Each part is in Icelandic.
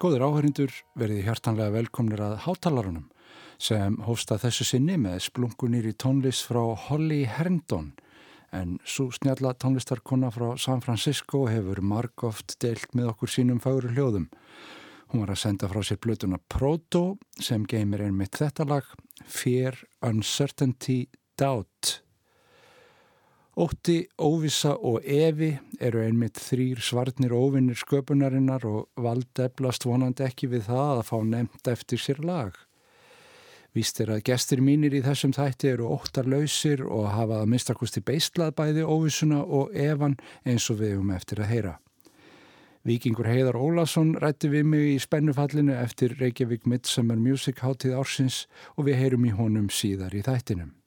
Góður áhörindur verið hjartanlega velkomnir að hátalarunum sem hósta þessu sinni með splungunir í tónlist frá Holly Herndon en svo snjalla tónlistarkona frá San Francisco hefur margóft deilt með okkur sínum fagru hljóðum. Hún var að senda frá sér blötuna Proto sem geymir einmitt þetta lag Fear, Uncertainty, Doubt. Ótti, óvisa og evi eru einmitt þrýr svarnir óvinnir sköpunarinnar og valdeflast vonandi ekki við það að fá nefnt eftir sér lag. Víst er að gestir mínir í þessum þætti eru óttarlausir og hafa að mistakusti beislað bæði óvisuna og evan eins og við um eftir að heyra. Víkingur Heiðar Ólason rætti við mig í spennufallinu eftir Reykjavík Midsummer Music hátíð ársins og við heyrum í honum síðar í þættinum.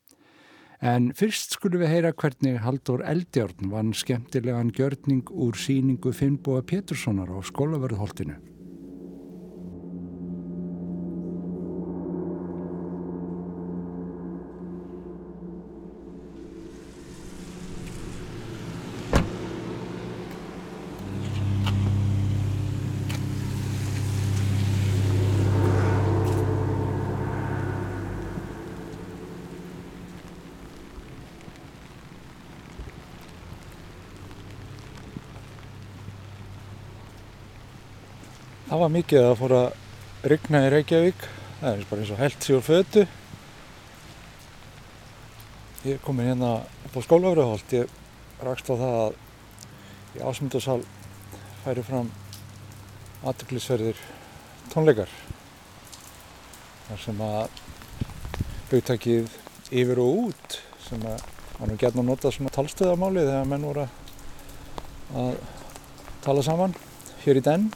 En fyrst skulum við heyra hvernig Haldur Eldjárn vann skemmtilegan gjörning úr síningu Finnbóa Péturssonar á skólaverðholtinu. Var mikið að fóra að rigna í Reykjavík. Það er bara eins og held sig úr fötu. Ég er komin hérna upp á skólafröðholt. Ég rakst á það að í ásmundarsal færi fram aðtöklisverðir tónleikar. Þar sem að hugtakið yfir og út sem að var nú gætna að nota svona talstöðamáli þegar menn voru að tala saman hér í den.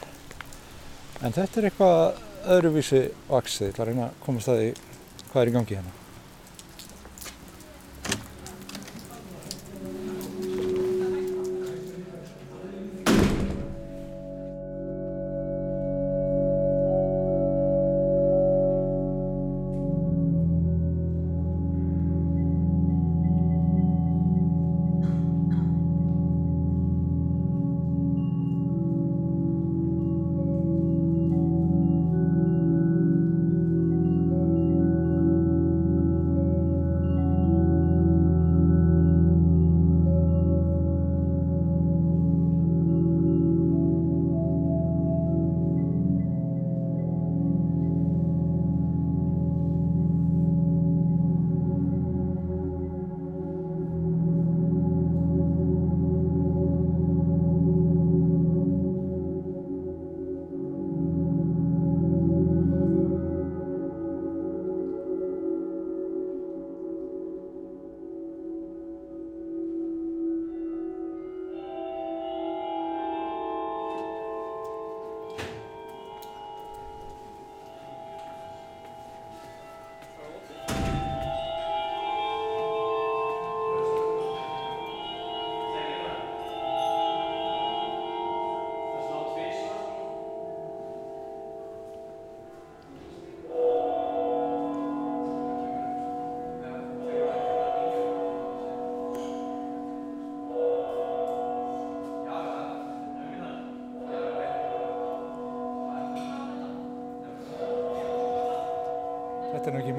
En þetta er eitthvað öðruvísi vaksið. Ég ætla að reyna að komast að því hvað er í gangi hérna.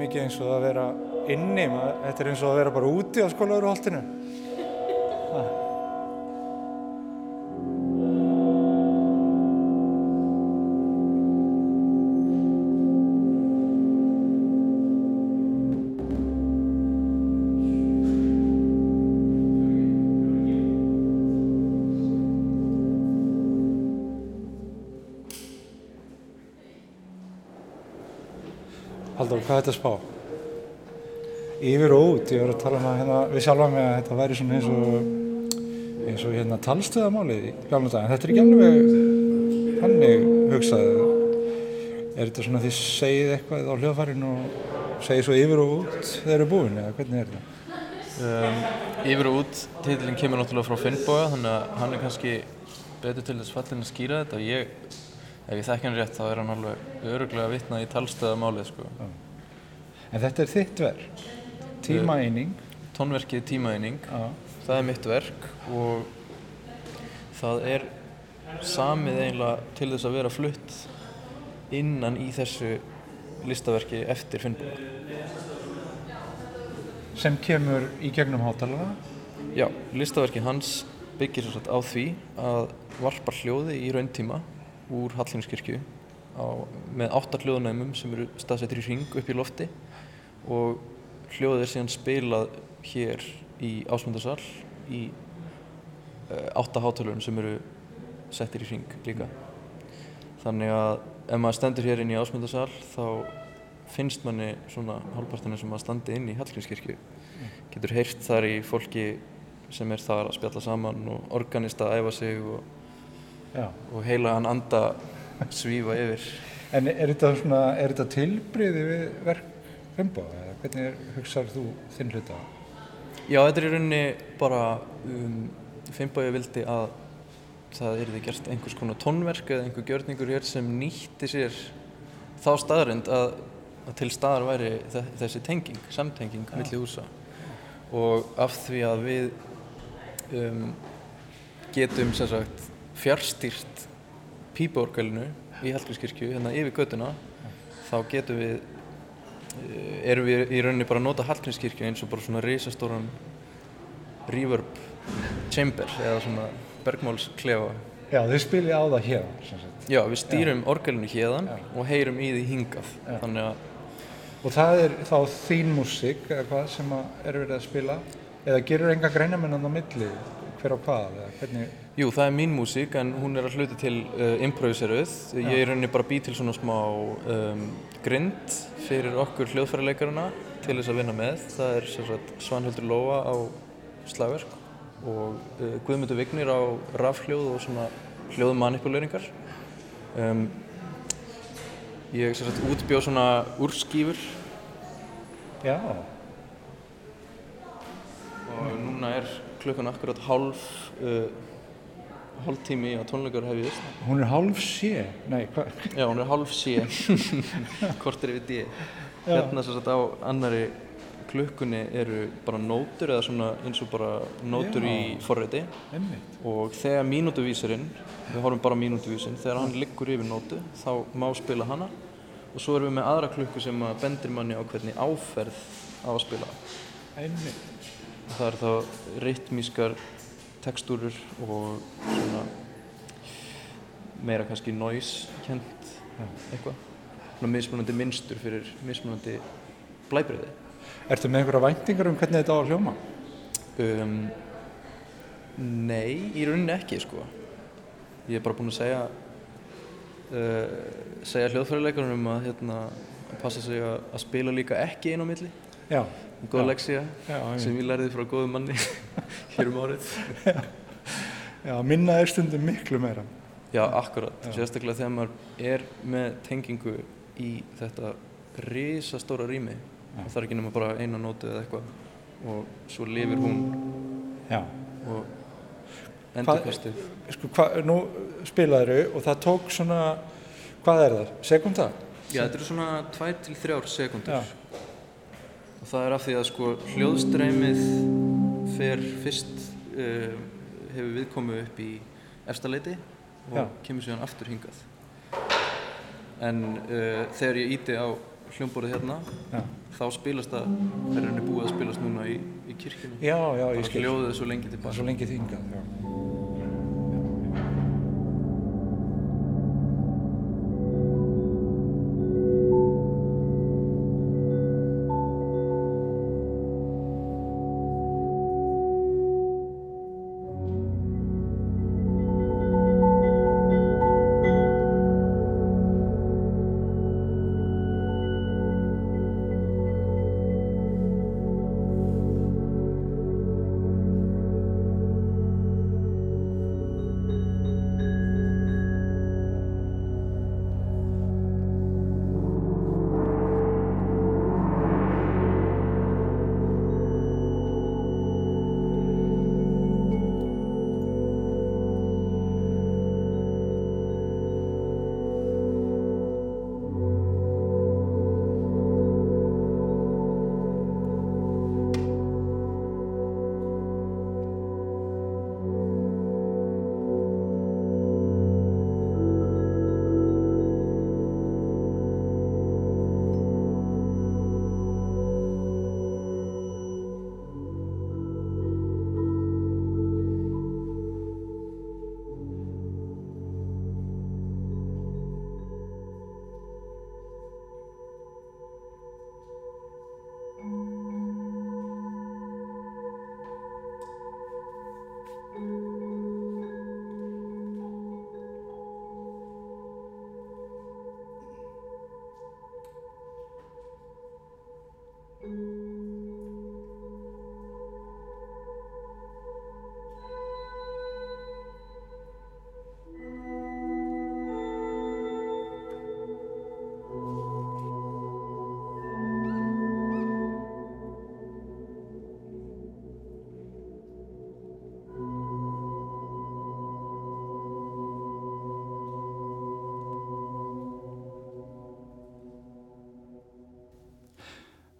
Mikið eins og að vera inni, þetta er eins og að vera bara úti á skólaveruholtinu. Hvað þetta spá? Yfir og út, ég var að tala um að hérna, við sjálfa mig að þetta væri svona eins og, eins og hérna talstöðamálið í gamla dag, en þetta er ekki alveg hannig hugsaðið. Er þetta svona því segið eitthvað á hljóðfærinu og segið svo yfir og út þegar eru búin, eða hvernig er þetta? Um, yfir og út, titlinn kemur náttúrulega frá Finnboga þannig að hann er kannski betur til þess fallin að skýra þetta ég, ef ég þekki hann rétt þá er hann alveg öruglega vitnað í talstöðamálið sko. En þetta er þitt verk, tímaeining. Tónverkið tímaeining, það er mitt verk og það er samið eiginlega til þess að vera flutt innan í þessu listaverki eftir Finnboga. sem kemur í gegnum hátalara. Já, listaverki hans byggir svo satt á því að varpa hljóði í rauntíma úr Hallgrímskirkju á, með átta hljóðnæmum sem eru staðsettir í hring upp í lofti og hljóðið er síðan spilað hér í Ásmundarsal í uh, átta hátalurinn sem eru settir í hring líka. Þannig að ef maður stendur hér inn í Ásmundarsal þá finnst manni svona hálfpartinu sem að standi inn í Hallgrímskirkju. Getur heyrt þar í fólki sem er þar að spjalla saman og organista að æfa sig og, og heila hann anda svífa yfir. En er þetta, svona, er þetta tilbriði við verk Finnboga eða hvernig er, hugsar þú þinn hluta? Já, þetta er í rauninni bara um, Finnbói vildi að það yrði gert einhvers konar tónverk eða einhver gjörningur hér sem nýtti sér þá staðarind að, að til staðar væri þe- þessi tenging, samtenging milli húsa. Og af því að við um, getum sem sagt fjárstýrt pípaorgelinu í Hallgrímskirkju hérna yfir göttuna þá getum við erum við í rauninni bara að nota Hallgrímskirkju eins og bara svona risastóran reverb chamber eða svona bergmálsklefa. Já, þau spilið á það hér. Já, við stýrum orgelinu hérðan og heyrum í því hingað. Og það er þá þín músík eða hvað sem er verið að spila? Eða gerur enga greinamennan á milli hver á hvað eða hvernig Jú, það er mín músík en hún er að hluta til uh, improviseruð. Ég er rauninni bara bý til svona smá um, grind fyrir okkur hljóðfærarleikarana til þess að vinna með. Það er Svanhildur Lóa á slagverk og uh, Guðmundur Vignir á rafhljóð og svona hljóðmanipuleringar. Um, ég sagt útbjóð svona úrskýfur Já, og núna er klukkan akkurat hálf, uh, hálf tími að tónleikar hefjist. hún er hálf sé Nei, hvað? Já, hún er hálf sé, kortir yfir D. Hérna sem sagt á annari klukkunni eru bara nótur eða svona eins og bara nótur í forriti Einmitt og þegar mínútuvísirinn, við horfum bara mínútuvísinn, þegar hann liggur yfir nótu þá má spila hana og svo erum við með aðra klukku sem að bendir manni á hvernig áferð á að spila. Einmitt Það er þá rytmískar tekstúrur og svona meira kannski noise kent eitthvað. Svona mismunandi mynstur fyrir mismunandi blæbreyði. Ertu með einhverja væntingar um hvernig þetta á að hljóma? Um, nei, í rauninni ekki sko. Ég er bara búinn að segja uh, segja hljóðfærileikarunum að hérna passa sig að, að spila líka ekki inn á milli. Já Góð einmitt. sem ég lærði frá góðum manni hér um árið. Já, minna er stundum miklu meira Já, akkurat. Já. Sérstaklega þegar maður er með tengingu í þetta risastóra rými. Já. Það er ekki nema bara eina nótu eða eitthvað og svo lifir hún Já og endurkastið. Sko, hva, nú spilaður og það tók svona hvað er það? Sekunda? Já, þetta eru svona 2-3 sekundur. Já. Og það er af því að sko hljóðstreymið fer fyrst uh, hefur viðkomu upp í efstaleiti og Já. kemur síðan aftur hingað. En uh, þegar ég íti á hljómborðið hérna Já, þá spilast það, er henni búið að spilast núna í, í kirkjunni. Já, já ég bara hljóðið svo lengi tilbaka svo lengi þingað,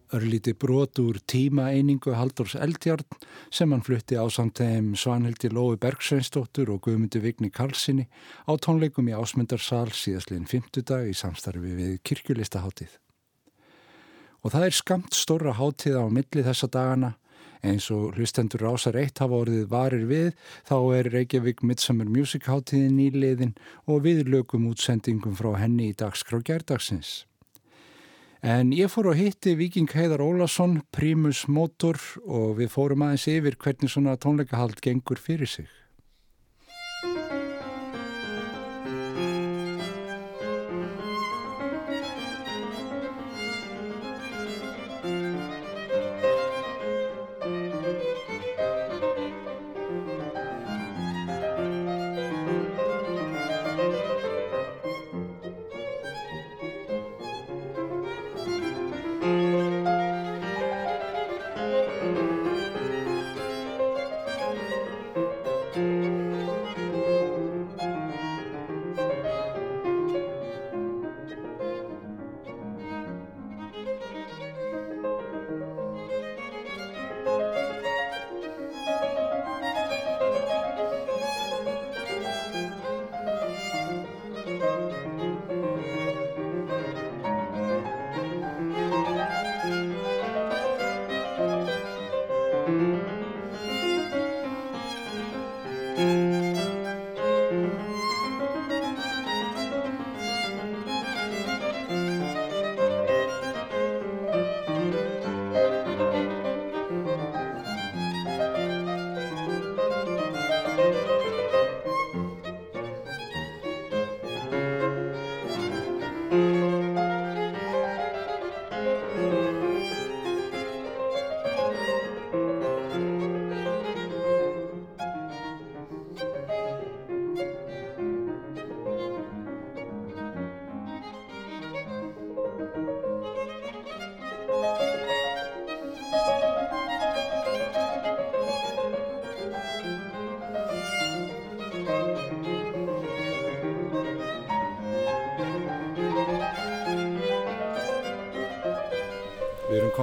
Örlíti brot úr tímaeiningu Halldórs Eldjarn sem hann flutti á samtæðum Svanhildi Lói Bergsveinsdóttur og Guðmundi Vigni Karlssoni á tónleikum í Ásmundarsal síðastliðin 50 dag í samstarfi við kirkjulistaháttið. Og það er skamt stóra hátíð á milli þessa dagana eins og hlustendur rásar eitt hafa orðið varir við þá er Reykjavík Midsummer Music hátíðin nýliðin og við lögum útsendingum frá henni í dagskrá gærdagsins. En ég fór að hitti Viking Heiðar Ólason, Primus Motor og við fórum aðeins yfir hvernig svona tónleikahald gengur fyrir sig.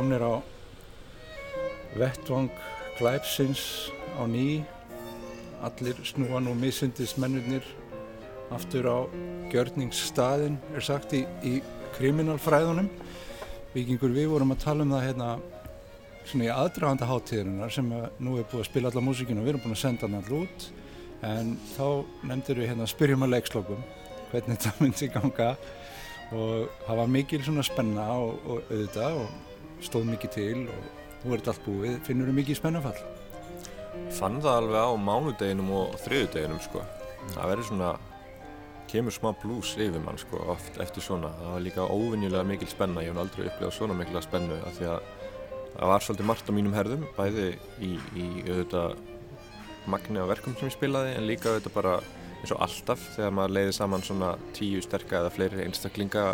Komnir á vettvang glæpsins á ný. Allir snúa nú misundis mennurnir aftur á gjörningsstaðin, er sagt í, í kriminalfræðunum. Víkingur, við vorum að tala um það hérna svona í aðdraganda hátíðirinnar sem nú er búið að spila alla músikinu og við erum búin að senda hann allur út en þá nefndir við hérna spyrjum að leikslokum hvernig þetta myndi ganga og það var mikil svona spenna og, og auðvitað og stóð mikið til og er þetta allt búið, finnur við mikið spennafall Fann það alveg á mánudeginum og þriðudeginum sko. Það verður svona, kemur smá blues yfir mann sko oft eftir svona. Það var líka óvinnilega mikil spenna, ég hef aldrei upplifað svona mikla spennu af því að það var svolítið margt á mínum herðum, bæði í, í auðvitað magni á verkum sem ég spilaði en líka auðvitað bara eins og alltaf þegar maður leiði saman svona tíu sterka eða fleiri einstaklinga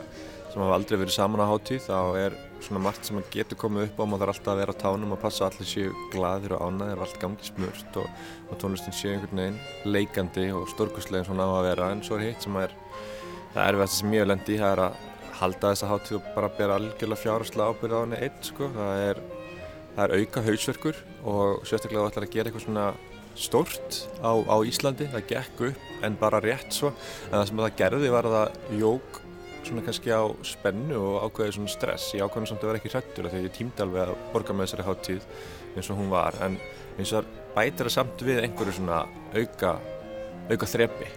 sem hafa aldrei verið saman á hátíð þá er svona margt sem getur komið upp á. Maður þarf alltaf að vera á tánum og passa allir séu gladir og ánaðir og allt gangi smurt og, og tónlistin séu einhvern veginn leikandi og stórkustlegin svona á að vera. En svo er hitt sem er það erfiðast sem ég hef lendi það er að halda þessa hátíð og bara bera algjörlega fjárherslega ábyrða á henni eitt sko. Það er, það er auka hausverkur og sérstaklega þú ætlar að gera eitthvað svona stórt á, á Íslandi það gekk upp en bara rétt svo en það sem það gerði var að það jók svona kannski á spennu og ákveði svona stress. Ég ákveði samt að vera ekki hrættur þegar ég tímdi alveg að borga með þessari háttíð eins og hún var. En eins og bætir það samt við einhverju svona auka auka þrepi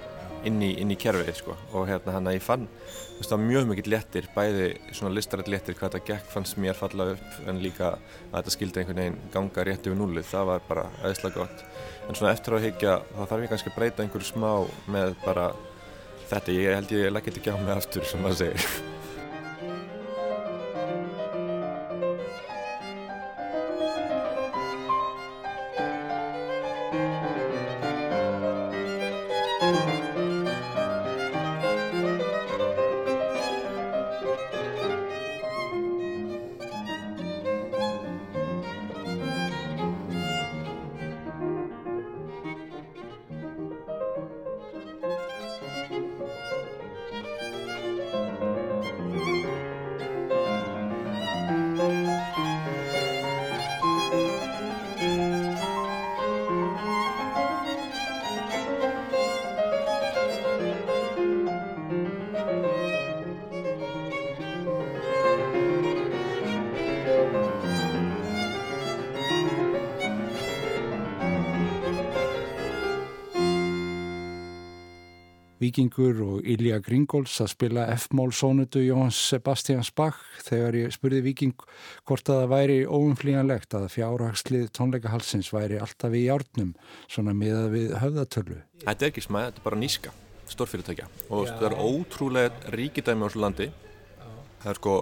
inn í, inn í kerfið sko. Og hérna hann að ég fann það var mjög mikið léttir, bæði svona listarætt léttir hvað þetta gekk fannst mér falla upp en líka að þetta skildi einhvern veginn ganga rétt yfir núlið, það var bara aðeinslega gott. En svona eftir að higgja þá þarf ég kannski að breyta einhverju smá með bara þetta, ég held ég legg ekki á mig aftur sem maður segir Víkingur og Ilja Gringóls að spila F-mól sónutu Jóns Sebastians Bach þegar ég spurði Víking hvort að það væri óumflíjanlegt að fjárhagslið tónleikahalsins væri alltaf í járnum svona miðað við höfðatölu. Þetta er ekki smæð, þetta er bara níska, stórfyrirtækja og Já. það er ótrúlega ríkidæmi á þessu landi. Það er sko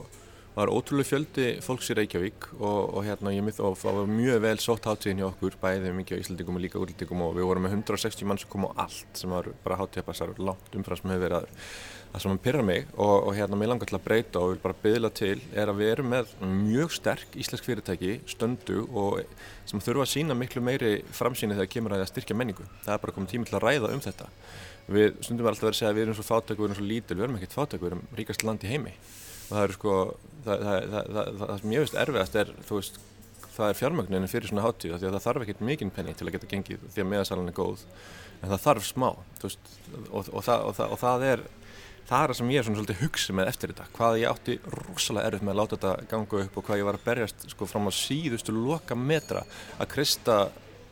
Það var ótrúlega fjöldi fólks í Reykjavík og, og hérna ég myndi og það var mjög vel sótt hátíðin hjá okkur, bæðið mikið á Íslandingum og líka útlendingum og við vorum með 160 mann sem kom á allt sem var bara hátíðabassar langt umfram sem hefur verið aður. Það sem hann pyrra mig og, og hérna mér langar til að breyta og vil bara byðla til er að við erum með mjög sterk íslensk fyrirtæki, stöndu og sem þurfa að sína miklu meiri framsýni þegar kemur að styrkja menningu. Það er bara komið tími til að ræða um þetta. Við stundum alltaf að segja að við erum svo fátæk, við erum svo lítil, við erum ekkert fátæk, við erum ríkast land í heimi og það eru sko það, það, það sem ég veist erfiðast er veist, það er fjármögninu fyrir svona hátíð því að það þarf ekkert mikinn penning til að geta gengið því að meðasalan er góð en það þarf smá veist, og, og, og, og það er það er það sem ég er svona svolítið hugsið með eftir þetta hvað ég átti rosalega erfitt með að láta þetta ganga upp og hvað ég var að berjast sko fram á síðustu loka metra að kristja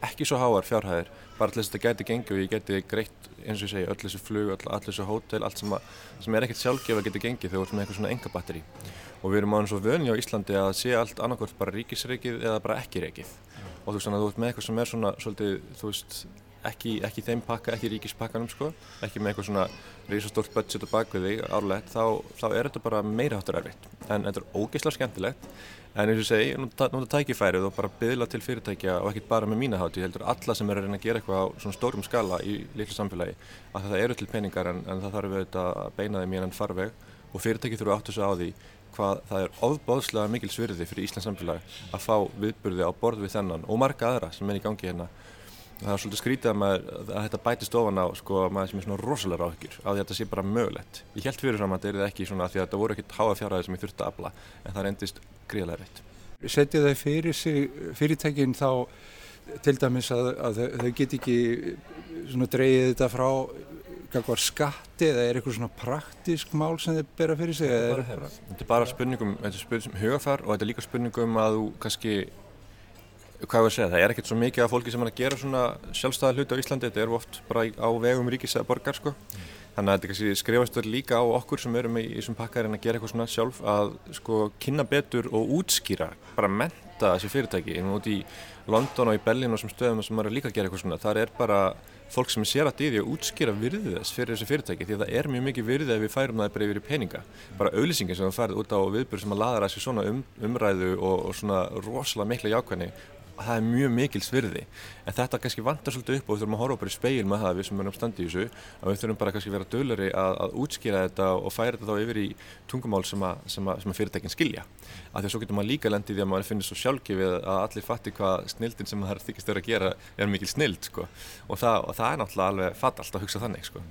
ekki svo háar fjárhæðir bara til þess að þetta geti gengið og ég geti greitt eins og ég segi öll þessu flug, öll, öll þessu hótel allt sem, að, sem er ekkert sjálfgefa geti gengið þegar við erum með eitthvað svona enga batteri og við erum á eins og vöðni á Íslandi að sé allt annarkvæmt bara ríkisreikið eða bara ekki reikið. Og þú veist þannig að þú ert með eitthvað sem er svona svolítið, þú veist, ekki, ekki þeim pakka, ekki ríkispakkanum sko, ekki með eitthvað svona risastórt budget á bakvið þig árlegt, þá, þá er þetta bara meira hátur erfitt. En þetta er ógeðslega skemmtilegt En eins og segi, nú þetta tækifærið og bara byðla til fyrirtækja og ekkert bara með mína hátu, ég heldur alla sem er að reyna að gera eitthvað á svona stórum skala í litlu samfélagi að það eru til peningar en, en það þarf auðvitað að beina þeim í enn farveg og fyrirtæki þurfa átt þessu á því hvað það er ofbáðslega mikil svirði fyrir Íslands samfélagi að fá viðburði á borð við þennan og marga aðra sem er í gangi hérna það er svolítið skrítið að, maður, að þetta bætist ofan á sko, maður sem er svona rosalega ráðhyggjur á því að þetta sé bara mögulegt. Ég held fyrir fram að þetta er ekki svona því að þetta voru ekkert háa fjárhæði sem ég þurfti að afla en það reyndist gríðlega reitt. Setja þau fyrir sig, fyrirtækinn þá til dæmis að, að þau get ekki svona dreyið þetta frá gagvar skatti eða er eitthvað svona praktísk mál sem þið bera fyrir sig? eða er bara... Þetta bara spurningum, þetta er spurningum hugafar og þetta er líka spurningum að þú kannski, hvað að segja, það er ekkert svo mikið af fólki sem er að gera svona sjálfstæða hluti á Íslandi, þetta er oft bara á vegum ríkis eða borgar sko. Þannig að þetta skrifast verður líka á okkur sem erum í þessum pakkarinn að gera eitthvað svona sjálf að sko kynna betur og útskýra, bara menta þessi fyrirtæki. Inn út í London og í Berlin og sem stöðum sem maður er líka að gera eitthvað svona, þar er bara fólk sem sér að dýði að útskýra virðið þess fyrir þessi fyrirtæki því að það er mjög mikið virðið ef við færum það bara yfir í peninga. Bara auðlýsingin sem við farið út á viðbjörn sem að laðra þessi svona um, umræðu og, og svona rosalega mikla jákvæðni það er mjög mikil svirði en þetta kannski vantar svolítið upp og við þurfum að horfa bara í speil með það við sem erum standi í þessu að við þurfum bara kannski að vera dölari að, að útskýra þetta og færa þetta þá yfir í tungumál sem að, sem að, sem að fyrirtækinn skilja af því að svo getur maður líka lendið því að maður finnir svo sjálfgefið að allir fatti hvað snildin sem maður þykist verið að gera er mikil snild sko. og, það, og það er náttúrulega alveg fattalt að hugsa þannig sko.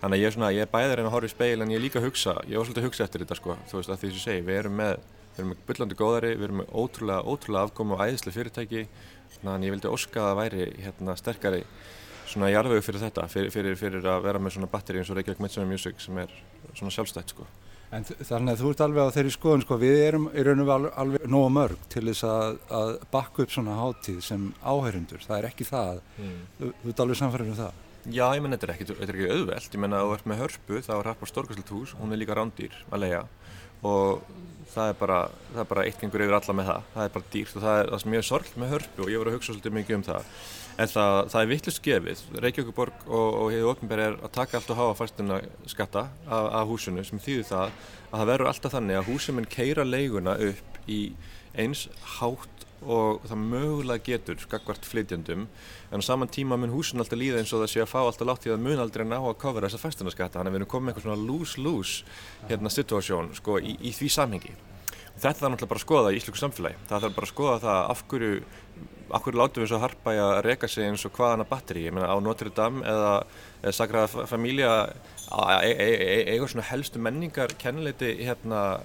þannig að ég er, svona, ég er bæðir en að horfa í speil en ég er líka að hugsa, ég var svolítið að hugsa eftir þetta sko, þú veist að því sem ég segi, við erum með við erum byllandi góðari, við erum ótrúlega, ótrúlega afkomi og æðislega fyrirtæki. Þannig að ég vildi óska að það væri hérna, sterkari svona jarðvegu fyrir þetta fyrir, fyrir, fyrir að vera með svona batteri eins og Reykjavík Midsummer Music sem er svona sjálfstætt sko. En þannig að þú ert alveg á þeirri skoðun sko, við erum í raun og alveg, alveg nógu mörg til þess að, að bakka upp svona hátíð sem áhærundur, það er ekki það. Mm. þú, þú ert alveg samfærið um það? Já, ég menn, þetta er ekki, þetta er ekki auðvelt, ég menna að þú ert með hörpu, þá er Harpa Storkasselt hús, hún er líka rándýr að leia og það er bara, það er bara eitt gengur yfir alla með það, það er bara dýrt og það er það sem ég er sorgl með hörpu og ég voru að hugsa svolítið mikið um það. En það, það er vittlust gefið, Reykjavíkuborg og, og hefur ofnbæri er að taka allt og hafa fæstina skatta af, af húsinu sem þýðir það að það verður alltaf þannig að húsum en keira leiguna upp í eins hátt og það mögulega getur skakvart flytjandum en á saman tíma mun húsin alltaf líða eins og það sé að fá alltaf látt í að mun aldrei ná að kofra þessa fæstunarskatta þannig að við erum komið með eitthvað svona lose-lose hérna situasjón sko í, í því samhengi. Þetta þarf náttúrulega bara að skoða í íslöku samfélagi. Það þarf bara að skoða það af hverju af hverju látum við svo harpa í að reyka sig eins og hvaðana batteri, ég meina á Notre Dame eða, eða Sagrada Familia eiga e e e e svona helstu menningar kennileiti hérna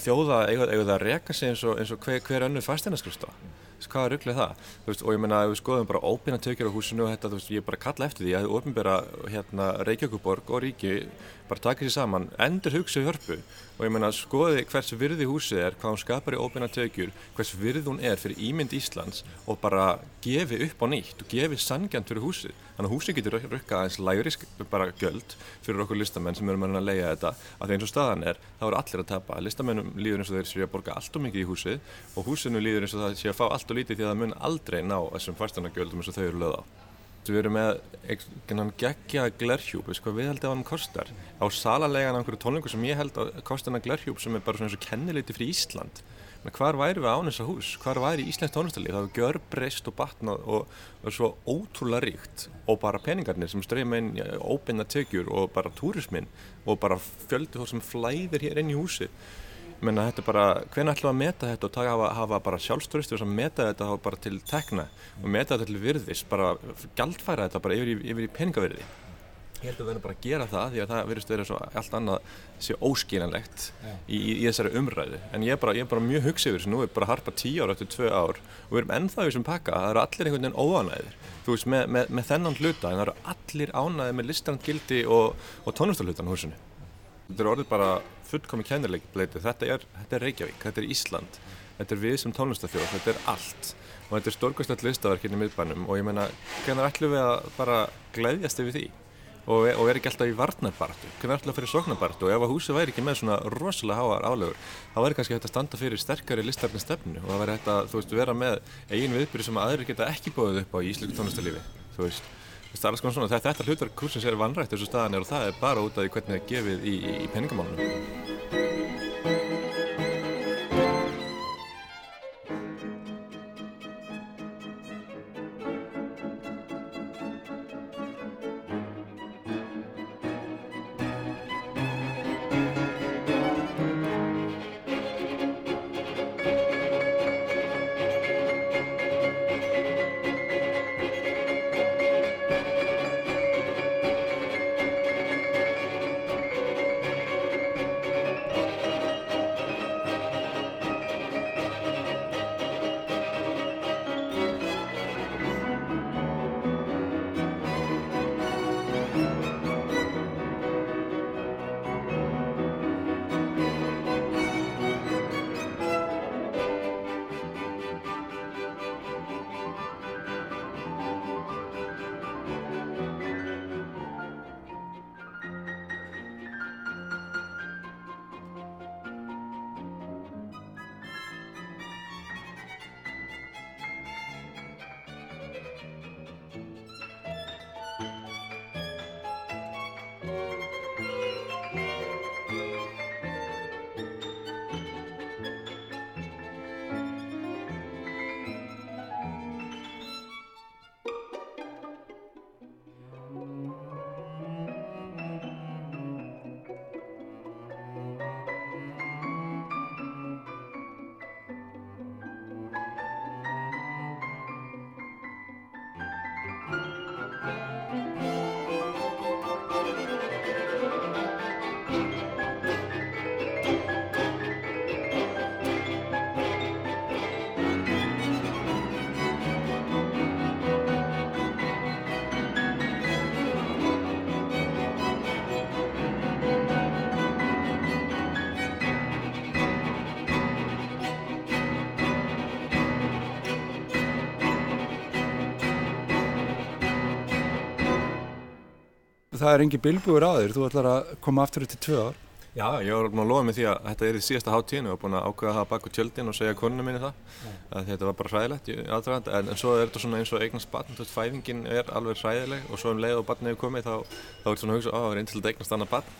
þjóða eiga það að reyka sig eins og, eins og hver, hver önnu fæstinaskristofa hvað er rugglið það veist, og ég menna að við skoðum bara óbyrna tökjar á húsinu og þetta, veist, ég er bara kalla eftir því að ofnbæra hérna, Reykjavíkuborg og ríki bara taka sér saman, endur hugsa í hörpu og ég menna að skoði hvers virði húsið er, hvað hún skapar í óbyrna tökjur hvers virði hún er fyrir ímynd Íslands og bara gefi upp á nýtt og gefi sangjant fyrir húsið. Þannig að húsið getur rukka aðeins læri bara göld fyrir okkur listamenn sem erum að leiða þetta. Að eins og staðan er, þá eru allir að tapa. Listamennum líður eins og þeir séu að borga allt og mikið í húsið og húsinu líður eins og það séu að fá allt og lítið því að það mun aldrei ná þessum fastanagjöldum eins og þau eru löða á Við erum með einhvern geggja glerhjúp, veist hvað við held að hann kostar. Á salalega einhverju tónlingu sem ég held að kostar hann glerhjúp sem er bara svona eins og kenniliti fyrir Ísland. Hvar væri við án þessa hús? Hvar væri Íslands tónlistarlið? Það hefur gjör breyst og batnað og, og svo ótrúlega ríkt og bara peningarnir sem streyma inn í óbynda tökjur og bara túrismin og bara fjöldi þó sem flæðir hér inn í húsi menna þetta er bara, hvernig ætlum við að meta þetta og taka, hafa, hafa bara sjálfströstu og meta þetta bara til tekna og meta þetta til virðis, bara gældfæra þetta bara yfir í, yfir í peningavirði. Ég held að við verðum bara að gera það því að það verðist verið svo allt annað sé óskiljanlegt í, í, þessari umræðu. En ég er bara, ég er bara mjög hugsið yfir þessu. Nú er bara harpa tíu ára eftir tvö ár og við erum ennþá í þessum pakka, það eru allir einhvern veginn óanæðir þú veist, með, með, með þennan hluta en það eru allir ánæðið með listrandgildi og, og tónlistarhlutan húsinu Þetta er orðið bara fullkomi kænarleikbleiti. Þetta er, þetta er Reykjavík, þetta er Ísland, þetta er við sem tónlistafjóð, þetta er allt. Og þetta er stórkvæmstlegt listaverk hérna í miðbænum og ég meina, hvernig ætlum við að bara gleyðjast yfir því og, og vera ekki alltaf í varnarbartu? Hvernig ætlum við að fyrir sóknarbartu? Og ef að húsi væri ekki með svona rosalega háar álögur, þá væri kannski hægt að standa fyrir sterkari listarni stefnu og það væri hægt að, þú veist, vera með eigin viðbyrju sem aðri geta ekki bóðið upp á í íslensku tónlistarlífi, þú veist. Svona, þetta hlutverk kursins er vannrætt þessu staðan er og það er bara út af hvernig það er gefið í, í peningamálunum. Það er engi bilbúur á þér, þú ætlar að koma aftur eftir tvö ár. Já, ég var búin að lofa mig því að þetta er í síðasta háttíðinu og var búin að ákveða það bak úr tjöldin og segja konunum minni það að þetta var bara hræðilegt í aðdragand en, en svo er þetta svona eins og eignast barn, þú veist, fæðingin er alveg hræðileg og svo um leið og barn hefur komið þá, þá er þetta svona að hugsa, ó, það er einstilega eignast annað barn.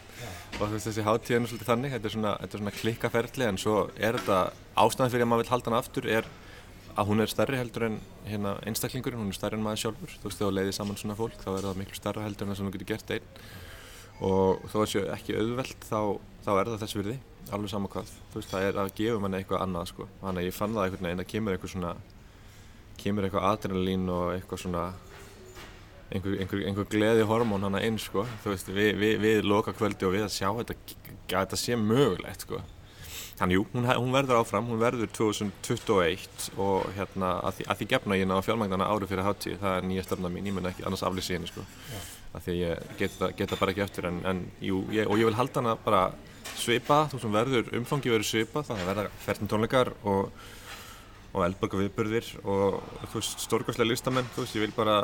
Og þú veist, þessi háttíðinu er svolítið þannig, þetta er svona, þetta er svona klikkaferðli en svo er þetta ástæðan fyrir að maður vil halda hana aftur er að hún er stærri heldur en hérna, einstaklingurinn, hún er stærri en maður sjálfur, þú veist, þú leiðir saman svona fólk þá er það miklu stærra heldur en það sem þú getur gert einn. Og þó að það sé ekki auðvelt þá, þá er það þess virði, alveg sama hvað, þú veist, það er að gefa manni eitthvað annað sko, þannig að ég fann það einhvern veginn að kemur eitthvað svona, kemur eitthvað adrenalín og eitthvað svona, einhver, einhver, einhver gleði hormón hana inn sko, þú veist, við, við, við loka kvöldi og við að sjá þetta, að þetta sé mögulegt sko. Þannig jú, hún, hún verður áfram, hún verður 2021 og hérna að því, að því gefna ég ná fjármagnana ári fyrir háttíð, það er nýja stefna mín, ég mun ekki annars aflýsi henni sko. Að því ég geta, geta bara ekki eftir en, en jú, ég, og ég vil halda hana bara svipa, þú hún verður, umfangi verður svipa, það verða ferðin tónleikar og, og eldborga viðburðir og þú veist, stórkvæslega listamenn, þú veist, ég vil bara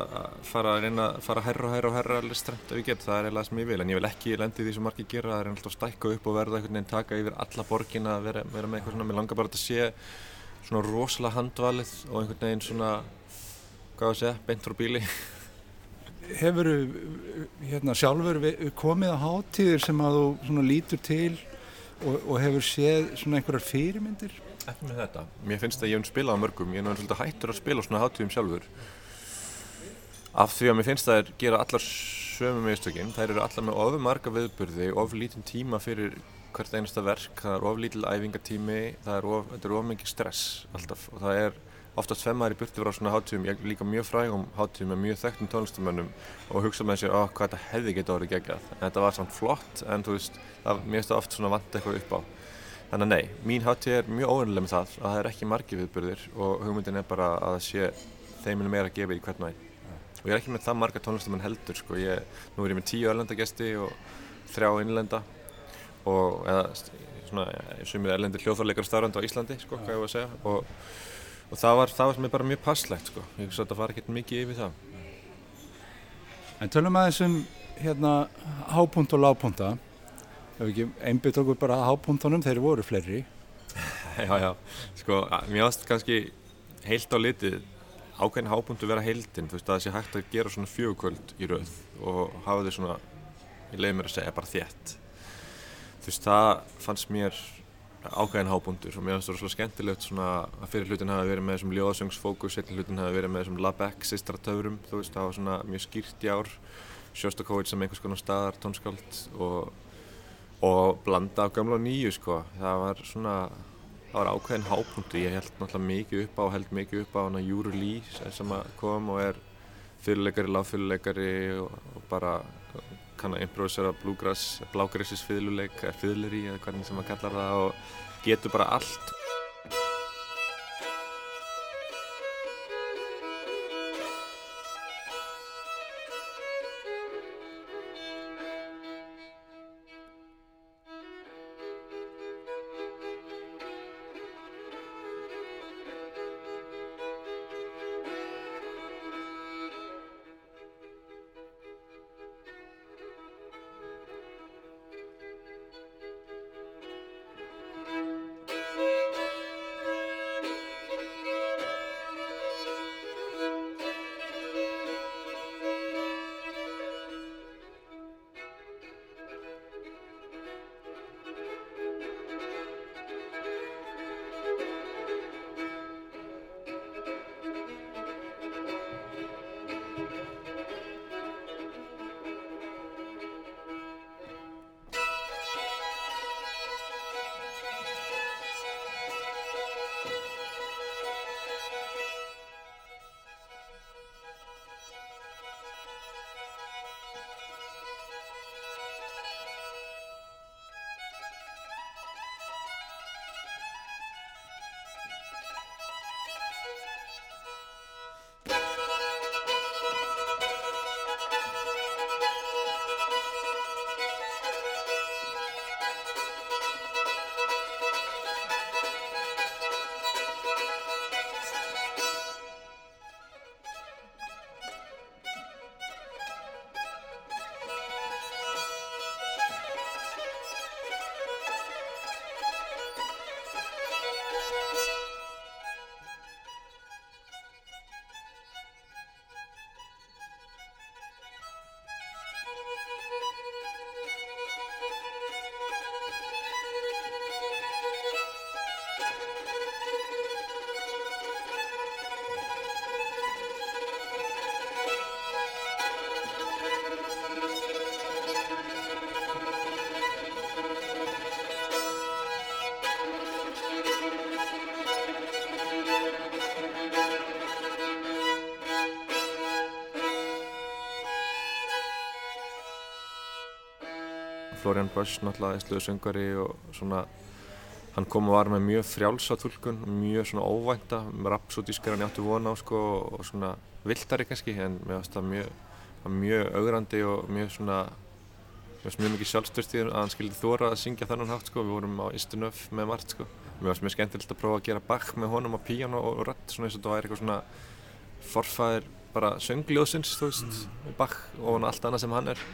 fara að reyna, fara herra og herra og herra listrænt ef ég get, það er eiginlega sem ég vil, en ég vil ekki lendi því sem margir gera, það er alltaf stækka upp og verða einhvern veginn taka yfir alla borgina að vera, vera með eitthvað svona, mér langar bara að sé svona rosalega handvalið og einhvern veginn svona, hvað að segja, beint frá bíli. Hefur hérna, sjálfur komið á hátíðir sem að þú lítur til og, og hefur séð svona einhverjar fyrirmyndir? Ekki með þetta. Mér finnst að ég hef spilað mörgum, ég hef náttúrulega hættur að spila svona hátíðum sjálfur. Af því að mér finnst að það er gera allar sömu meðstökinn, þær eru allar með of marga viðburði, of lítinn tíma fyrir hvert einasta verk, það er of lítil æfingatími, það er of, þetta er of mikið stress alltaf og það er oftast femmaður í burti frá svona hátíðum, ég er líka mjög frægum hátíðum með mjög þekktum tónlistamönnum og hugsa með sér, oh, hvað þetta hefði getið orðið geggjað. En þetta var samt flott, en þú veist, það, mér finnst það oft svona vant eitthvað upp á. Þannig að nei, mín hátíð er mjög óvennileg með það, að það er ekki margi viðburðir og hugmyndin er bara að það sé þeiminu meira að gefa í hvern veginn. Og ég er ekki með það marga tónlistamenn heldur, sko, ég, nú er ég með tíu erlenda gesti og þrjá innlenda og eða svona, sumir erlendi hljóðfærleikar starfandi á Íslandi, sko, hvað ég var að segja. Og, og það var, það var sem er bara mjög passlegt, sko, ég veist að það var ekkert mikið yfir það. En tölum aðeins um hérna hápunkt og lágpunta. Ef ekki einbytt okkur bara að hápuntunum, þeir voru fleiri. Já, já, sko, mér ást kannski heilt á litið ákveðin hápunktu vera heildin, þú veist að það sé hægt að gera svona fjögukvöld í rauð og hafa þau svona, ég leiði mér að segja, bara þétt. Þú veist, það fannst mér ákveðin hápunktur og mér finnst það svona skemmtilegt svona að fyrir hlutin hafa verið með þessum ljóðsöngsfókus, setni hlutin hafa verið með þessum Labeck sýstratöfurum, þú veist, það var svona mjög skýrt í ár, Sjóstakovits sem einhvers konar staðar tónskáld og, og blanda á gamla og nýju, sko, það var svona, það var ákveðin hápunktu, ég held náttúrulega mikið upp á, held mikið upp á hana Júru Lý sem kom og er fyrirleikari, lágfyrirleikari og, og bara kann að improvisera bluegrass, blágræsis fiðluleik, eða fiðleri eða hvernig sem maður kallar það og getur bara allt. Florian Bush náttúrulega æsluðu söngari og svona hann kom og var með mjög frjálsa tólkun mjög svona óvænta rapsodískar hann áttu vona á sko og svona viltari kannski en mér finnst það mjög, mjög augrandi og mjög svona mér finnst mjög mikið sjálfstörst í að hann skildi þóra að syngja þannan hátt sko. Við vorum á Istunöf með margt sko. Mér finnst mjög skemmtilegt að prófa að gera bakk með honum á píján og rött svona eins og þetta væri eitthvað svona forfæðir bara söngljóðsins þú veist mm. bakk og allt annað sem hann er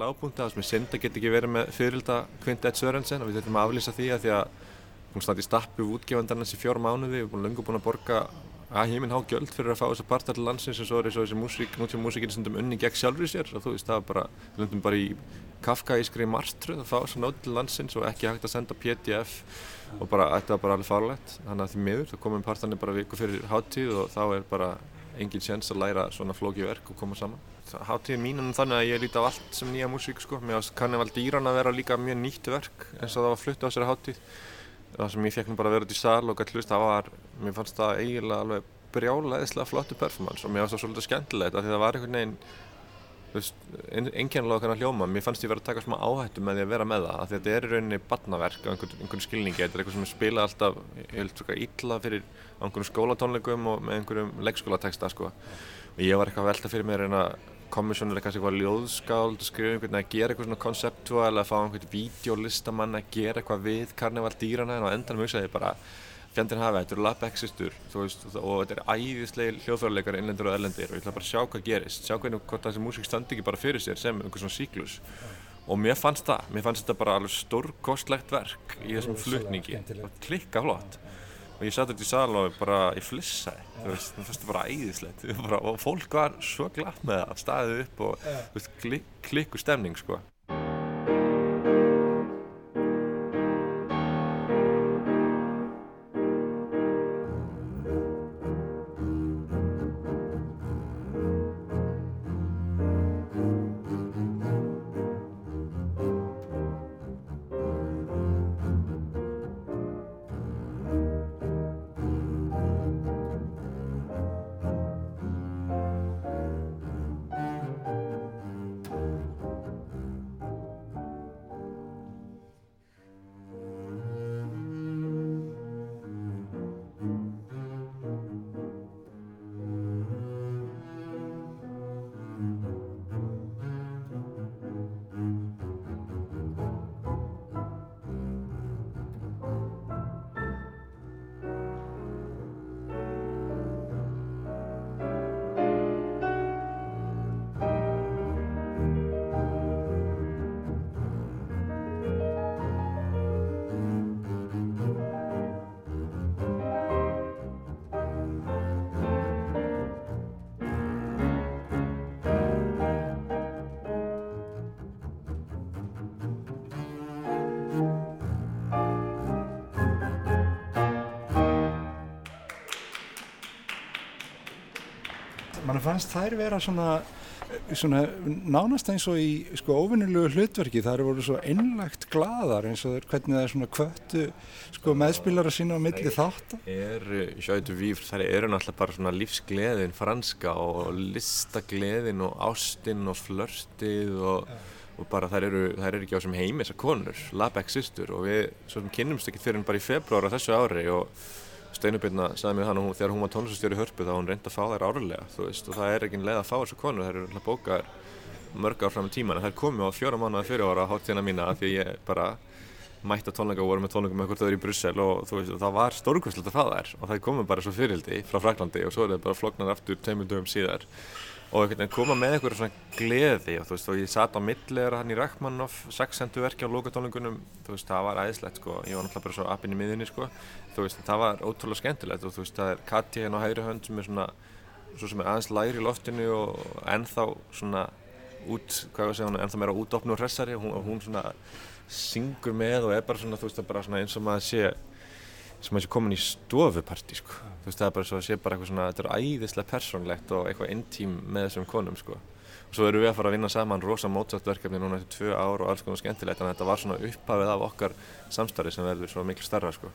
lágpunkt að það sem er synd að geta ekki verið með fyririlda Quintet Sörensen og við þurfum að aflýsa því að því að hún stætti stappu útgefandarnas í fjóra mánuði. Við erum lengur búin að borga að heiminn há gjöld fyrir að fá þessa partar til landsins og svo er þessi músík, nútíma músíkinn stundum unni gegn sjálfur sér. Og þú veist það er bara, við löndum bara í kafkaískri marstru að fá þessa nót til landsins og ekki hægt að senda pdf og bara, þetta var bara alveg farlegt þannig að því miður, þá komum partarnir bara viku fyrir háttíð og þá er bara engin séns að læra svona flóki verk og koma saman Háttíðin mín er þannig að ég líti á allt sem nýja músík sko. Mér finnst Karneval Dýran að vera líka mjög nýtt verk eins og það var flutt á þessari háttíð. Það sem ég fekk nú bara að vera út í sal og gæti hlust, það var, mér fannst það eiginlega alveg brjálaðislega flottu performance og mér fannst það svolítið skemmtilegt af því það var einhvern veginn, einnkjænlega okkar að hljóma. Mér fannst ég verið að taka smá áhættu með því að vera með það af því að þetta er í rauninni barnaverk á einhvern, einhvern skilningi. Þetta er eitthvað sem spilað alltaf, ég held svona illa fyrir einhverjum skólatónleikum og með einhverjum leikskólateksta sko. Og ég var eitthvað að velta fyrir mér en að kannski eitthvað ljóðskáld og skrifa einhvern veginn að gera eitthvað svona konceptuál að fá einhvern videolistamann að gera eitthvað við karneval dýrana en á endanum hugsaði ég bara fjandinn hafa, þetta eru lab-existur og þetta er æðislega hljóðfjárleikar innlendur og ellendir og ég ætla bara að sjá hvað gerist sjá hvernig hvort þessi músík standi ekki bara fyrir sér sem einhvers svona síklus. Og mér fannst það, mér fannst þetta bara alveg stórkostlegt verk í þessum flutningi. klikka flott. Og ég satt út í sal og bara, ég flissaði þú veist, það fannst það bara æðislegt. Og fólk var svo glatt með það staðið upp og klikku stemning sko fannst þær vera svona, svona nánast eins og í sko óvinnulegu hlutverki. Þær voru svo einlagt gladar eins og hvernig það er svona kvöttu sko meðspilara sína á milli þátt er sjáðu víf, það eru náttúrulega bara svona lífsgleðin franska og listagleðin og ástinn og flörtið og, og bara þær eru, þær eru ekki á sem heimi þessar konur, Labeck systur. Og við svo sem kynnumst ekki fyrir en bara í februar á þessu ári og Steinubirna sagði mér þannig að hún, þegar hún var tónlistastjóri í hörpu þá hún reyndi að fá þær árlega þú veist og það er ekki leið að fá þessu konur þær eru alltaf bókar mörg ár fram í tíman þær komu á fjóra mánuða fyrir ára á háttíðina mína því ég bara mætti að tónleika og voru með tónleika með hvort þau eru í Brussel og þú veist og það var stórkvæmslegt að fá þær og þær komu bara svo fyrildi frá Fraklandi og svo er það bara floknar aftur tveimur dögum síðar og einhvern veginn koma með einhverja svona gleði og þú veist og ég satt á milliðara hann í Rachmaninoff sexendu verki á lokatónleikunum þú veist það var æðislegt sko ég var náttúrulega bara svo appinn í miðunni sko þú veist það var ótrúlega skemmtilegt og þú veist það er Katja hérna á hægri hönd sem er svona svo sem er aðeins læri í loftinu og ennþá svona út, hvað ég segja hún, ennþá meira útopnu og hressari og hún, hún svona syngur með og er bara svona þú veist það er bara svona eins og maður sé sem að sé komin í stofuparti sko. Þú veist það er bara svo að sé bara eitthvað svona þetta er æðislega persónlegt og eitthvað intím með þessum konum sko. og svo erum við að fara að vinna saman rosa Mozart verkefni núna eftir tvö ár og alls konar skemmtilegt þannig að þetta var svona upphafið af okkar samstarfi sem verður svo miklu starra sko.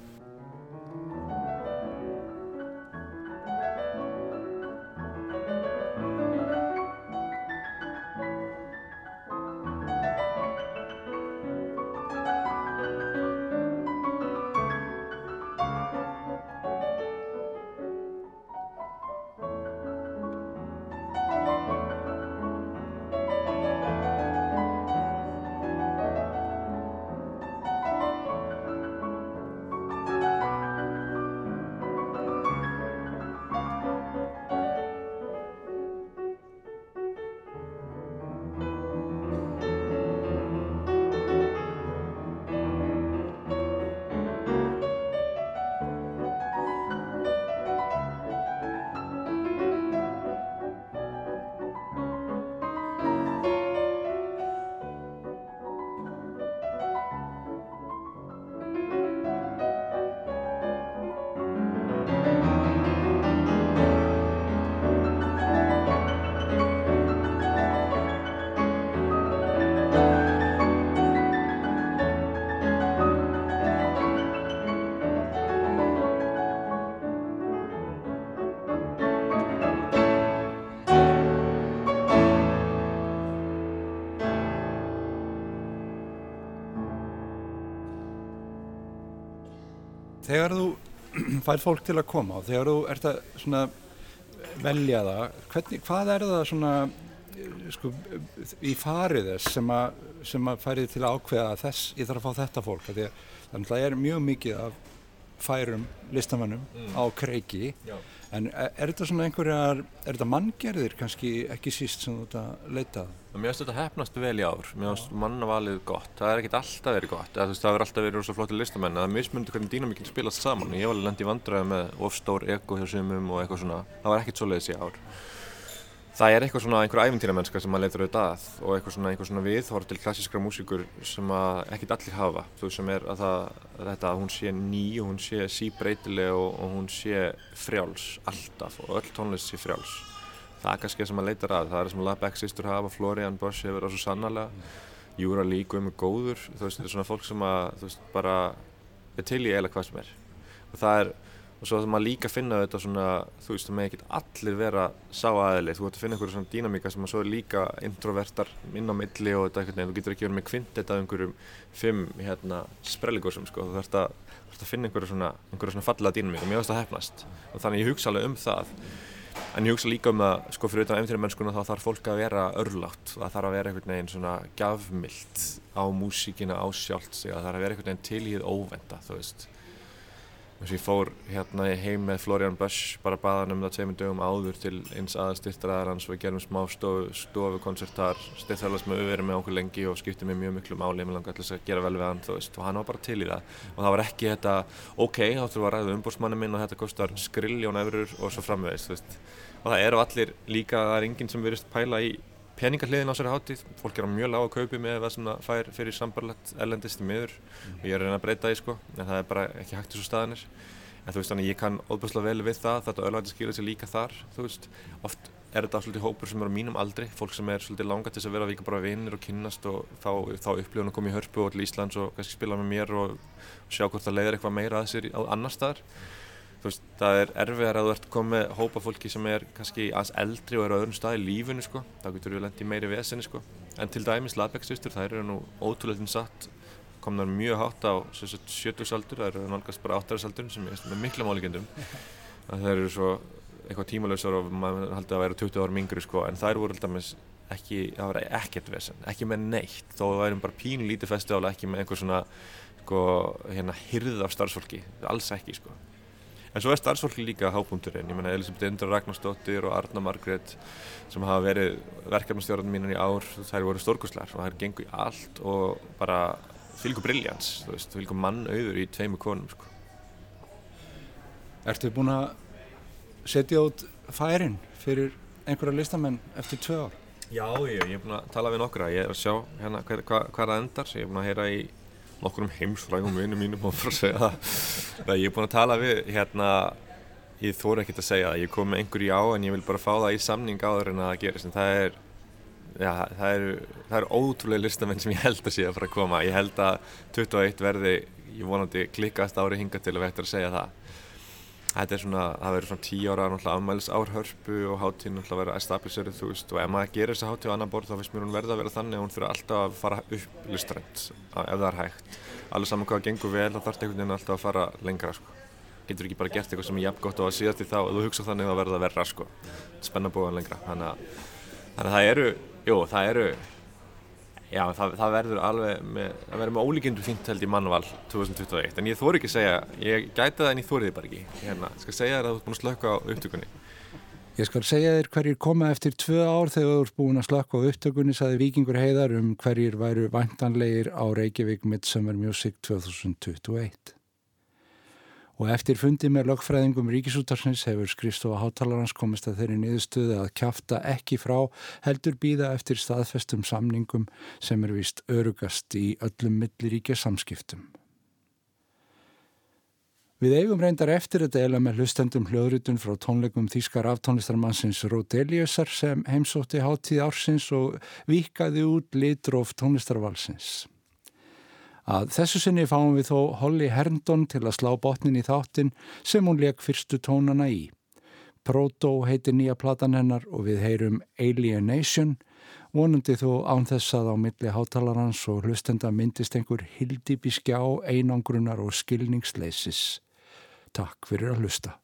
Þegar þú fær fólk til að koma og þegar þú ert að svona velja það, hvernig, hvað er það svona sko, í farið þess sem að, sem að færið til að ákveða þess, ég þarf að fá þetta fólk? Þannig að það er mjög mikið af færum listamannum á kreiki. Já. en er, er þetta svona einhverjar er þetta manngerðir kannski ekki síst sem þú ert að leita? Að? Mér finnst þetta hefnast vel í ár, mér finnst mannavalið gott, það er ekkert alltaf verið gott, veist, það hefur alltaf verið rosa flotti listamenn, en það er mismunandi hvernig dýnamíkinn spilast saman. Ég var alveg lendið í vandræði með ofstór ego hjá sumum og eitthvað svona, það var ekkert svoleiðis í ár. Það er eitthvað svona einhver æfintýramennska sem maður leitur auðvitað að og eitthvað svona, eitthvað svona viðhorf til klassískra músíkur sem að ekkert allir hafa, þú veist, sem er að það, þetta að hún sé ný og hún sé síbreytileg og, og hún sé frjáls alltaf og öll tónlist sé frjáls. Það er kannski það sem maður leitar að, það er sem Labeck sýstur hafa, Florian Bosch hefur það svo sannarlega, Júra líku um góður, þú veist, þetta er svona fólk sem að, þú veist, bara er til í eiginlega hvað sem er. Og það er, og svo það maður líka finna þetta svona, þú veist, það með ekkert allir vera sá aðli, þú ert að finna einhverju svona dýnamíka sem að svo er líka introvertar inn á milli og þetta eitthvað, en þú getur ekki verið með kvintett af einhverjum fimm, hérna, sprelligósum, sko, þú þarfst að, að finna einhverju svona, einhverju svona fallega dýnamíka, mér finnst það hefnast. Og þannig ég hugsa alveg um það. En ég hugsa líka um að, sko, fyrir utan eftirmennskuna þá þarf fólk að vera örlátt. Það þarf að vera einhvern veginn svona Þess að ég fór hérna heim með Florian Bush, bara baðan um það tveimur dögum áður til eins aðastyrtraðar hans og við gerum smá stofu, stofukoncertar, styrþarlast með auðverið með okkur lengi og skipti mér mjög miklu máli, ég með langa alltaf að gera vel við hann, þú veist, og hann var bara til í það. Og það var ekki þetta, ok, þá þurfum við að ræða umbúrsmanni minn og þetta kostar skriljón eurur og svo framvegist. Og það eru allir líka, það er enginn sem verist pæla í peningahliðin á sér hátíð, fólk er á mjög lág að kaupi með það sem það fær fyrir sambarlegt ellendist í miður og ég er að reyna að breyta því sko, en það er bara ekki hægt þessu staðanir. En þú veist þannig ég kann óbúslega vel við það, þetta öllvægt skilja sér líka þar, þú veist, oft er þetta svolítið hópur sem er á mínum aldri, fólk sem er svolítið langa til þess að vera líka bara vinnir og kynnast og þá, þá upplifun að koma í hörpu og til Íslands og kannski spila með mér og sjá hvort það leiðir eitthvað meira að sér á annar staðar. Veist, það er erfiðar að þú ert komið með hópa fólki sem er kannski aðeins eldri og er á öðrum stað í lífunu sko. Þá getur við lendið meiri vesenni sko. En til dæmis Labeck-systur, þær eru nú ótrúlega satt, komnar mjög hátt á 70-saldur, þær eru nálgast bara 8-saldur sem er með mikla málíkendum. Það eru svo eitthvað tímalösar og maður haldi að vera 20 árum yngri sko. En þær voru alltaf ekki, það var ekkert vesen, ekki með neitt. Þó það værum bara pínu lítið festival, ekki með einhver svona sko, hérna, hirð af starfsfólki, alls ekki sko. En svo er starfsfólki líka hápunkturinn, ég menna Elisabeth Indra Ragnarsdóttir og Arna Margrét sem hafa verið verkefnastjórnum mínan í ár, þær voru stórkoslar og þær gengur í allt og bara fylgur brilljans, þú veist, fylgur mannauður í tveimu konum, sko. Ertu búin að setja út færin fyrir einhverja listamenn eftir tvö ár? Já, ég, ég er búin að tala við nokkra, ég er að sjá hérna hvað hva, hva það endar, ég er búin að heyra í nokkur um heimsfrægum vinnum mínum og bara að segja það. ég er búin að tala við hérna, ég þóri ekkert að segja það, ég kom með einhver já en ég vil bara fá það í samning áður en að það gerist en það er, já, það eru, það eru ótrúlega listamenn sem ég held að sé að fara að koma. Ég held að 21 verði, ég vonandi klikkast ári hinga til að við ættum að segja það. Þetta er svona, það verður svona tíu ára náttúrulega afmælis árhörpu og hátíðin náttúrulega verður establisherið þú veist og ef maður gerir þessa hátíð á annan borð þá finnst mér hún verða að vera þannig að hún fyrir alltaf að fara upp listrænt ef það er hægt. Allir saman hvað það gengur vel þá þarf þetta einhvern veginn alltaf að fara lengra sko. Getur ekki bara gert eitthvað sem er jafn gott á að síðast í þá og þú hugsa þannig að verða að verra sko. Spennabóðan lengra. Þannig að, þannig að það eru, jú, það eru Já, það, það verður alveg með, það verður með ólíkindu fínt held í mannval 2021, en ég þóri ekki að segja, ég gæti það en ég þóri þið bara ekki, hérna, ég skal segja þér að þú ert búin að slökka á upptökunni. Ég skal segja þér hverjir koma eftir tvö ár þegar þú ert búin að slökka á upptökunni, saði Vikingur Heiðar um hverjir væru vantanlegir á Reykjavík Midsummer Music 2021. Og eftir fundi með lögfræðingum Ríkisútarsins hefur skrifstofa hátalarans komist að þeirri niðurstöðu að kjafta ekki frá heldur býða eftir staðfestum samningum sem er vist örugast í öllum milliríkja samskiptum. Við eigum reyndar eftir að deila með hlustendum hljóðrutun frá tónleikum þýskar aftónlistarmannsins Rodeliusar sem heimsótti hátíð ársins og vikaði út litróf tónlistarvalsins. Að þessu sinni fáum við þó Holly Herndon til að slá botnin í þáttin sem hún leik fyrstu tónana í. Proto heitir nýja platan hennar og við heyrum Alienation, vonandi þó án þess að á milli hátalarans og hlustenda myndist einhver hildipi skjá, einangrunar og skilningsleisis. Takk fyrir að hlusta.